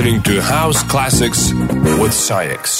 Listening to House Classics with SAIX.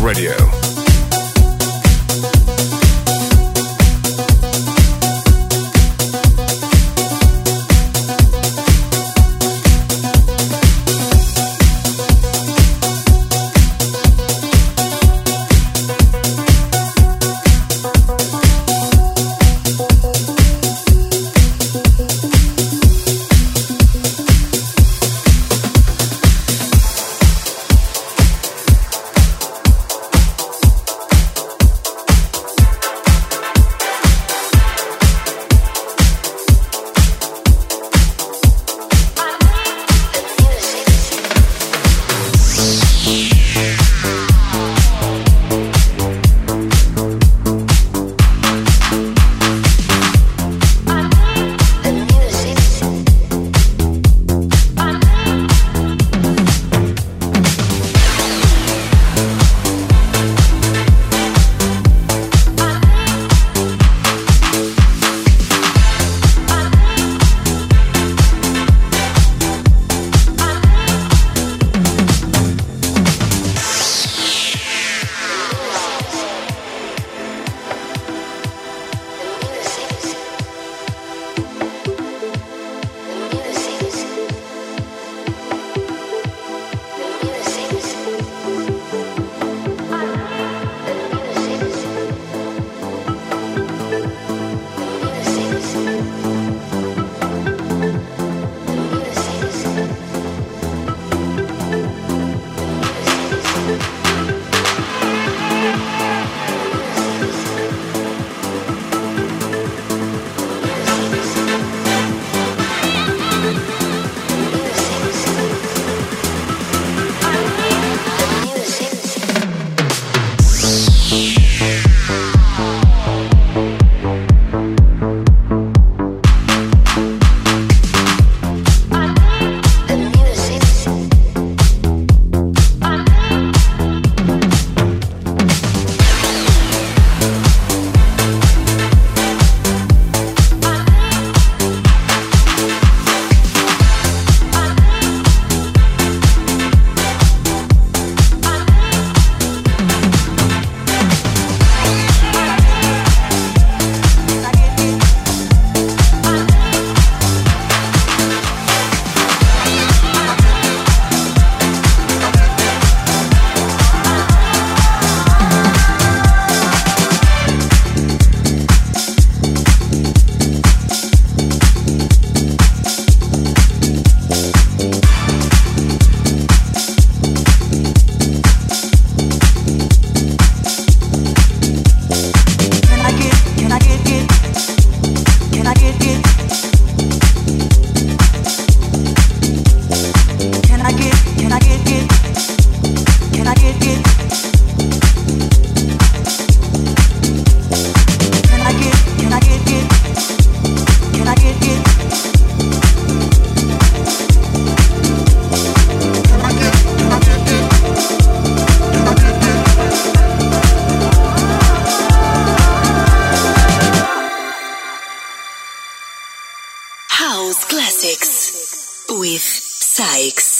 Radio. Yikes.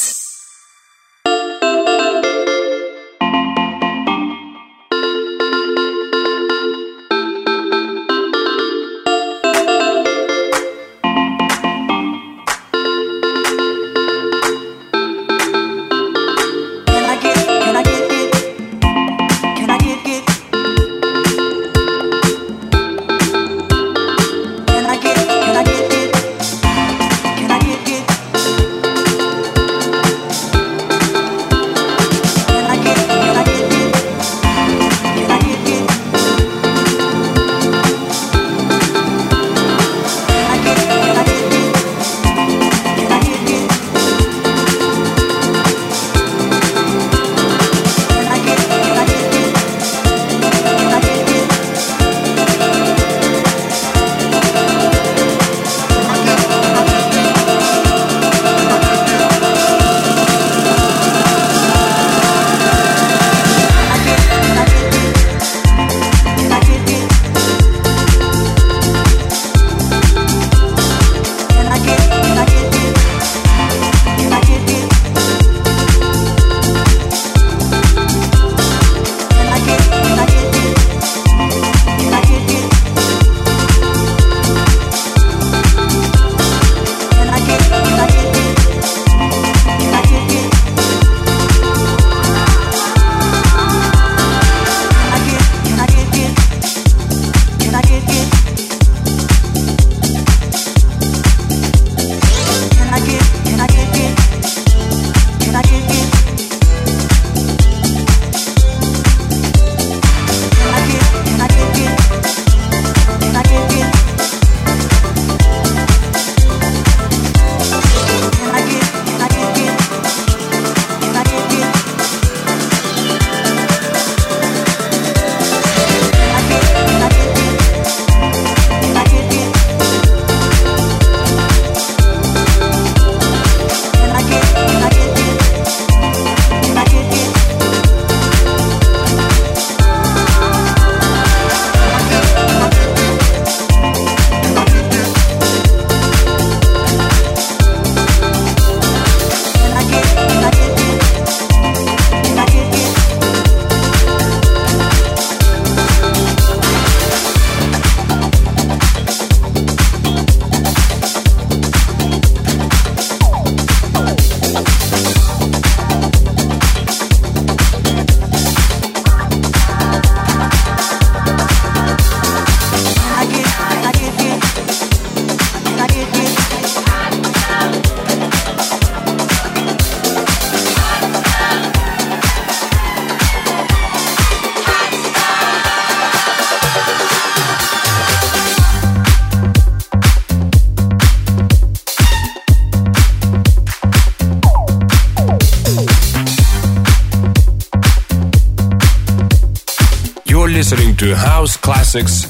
To House Classics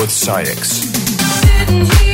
with SAIX.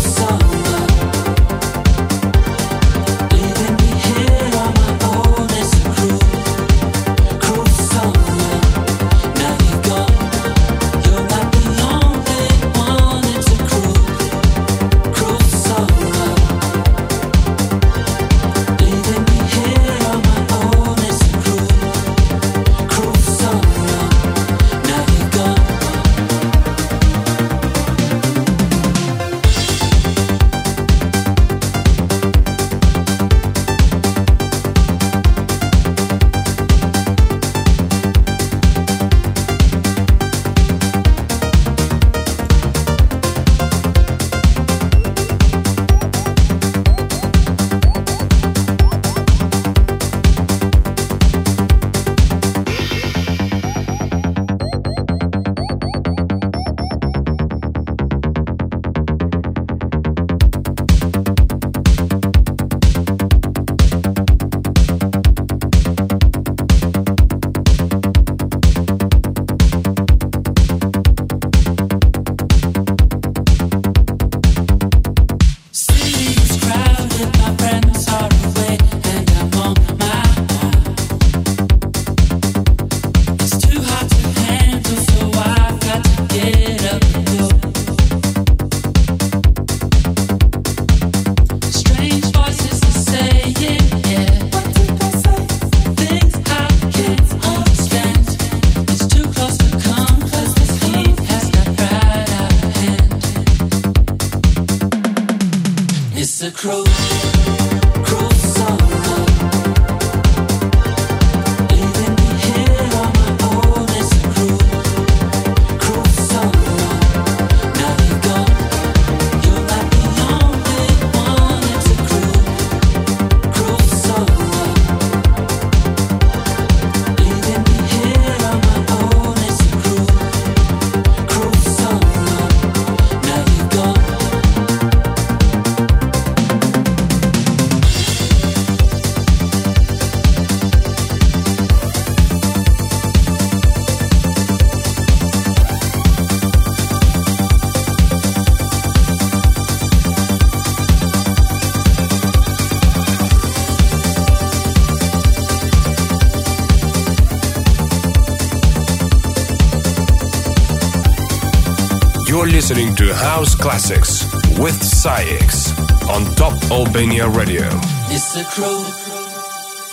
Listening to House Classics with SAIX on Top Albania Radio. It's a cruel,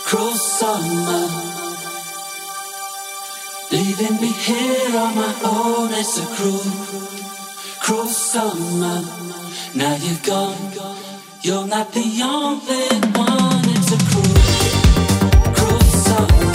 cruel summer. Leaving me here on my own. It's a cruel, cruel summer. Now you're gone. You're not the only one. It's a cruel, cruel summer.